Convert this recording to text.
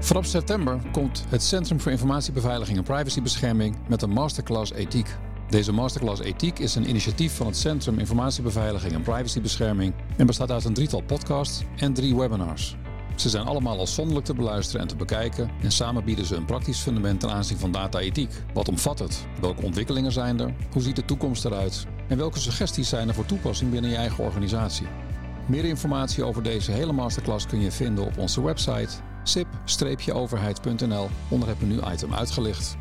Vanaf september komt het Centrum voor Informatiebeveiliging en Privacybescherming met een masterclass ethiek. Deze masterclass ethiek is een initiatief van het Centrum Informatiebeveiliging en Privacybescherming en bestaat uit een drietal podcasts en drie webinars. Ze zijn allemaal afzonderlijk te beluisteren en te bekijken en samen bieden ze een praktisch fundament ten aanzien van data-ethiek. Wat omvat het? Welke ontwikkelingen zijn er? Hoe ziet de toekomst eruit? En welke suggesties zijn er voor toepassing binnen je eigen organisatie? Meer informatie over deze hele masterclass kun je vinden op onze website sip-overheid.nl onder het menu-item uitgelicht.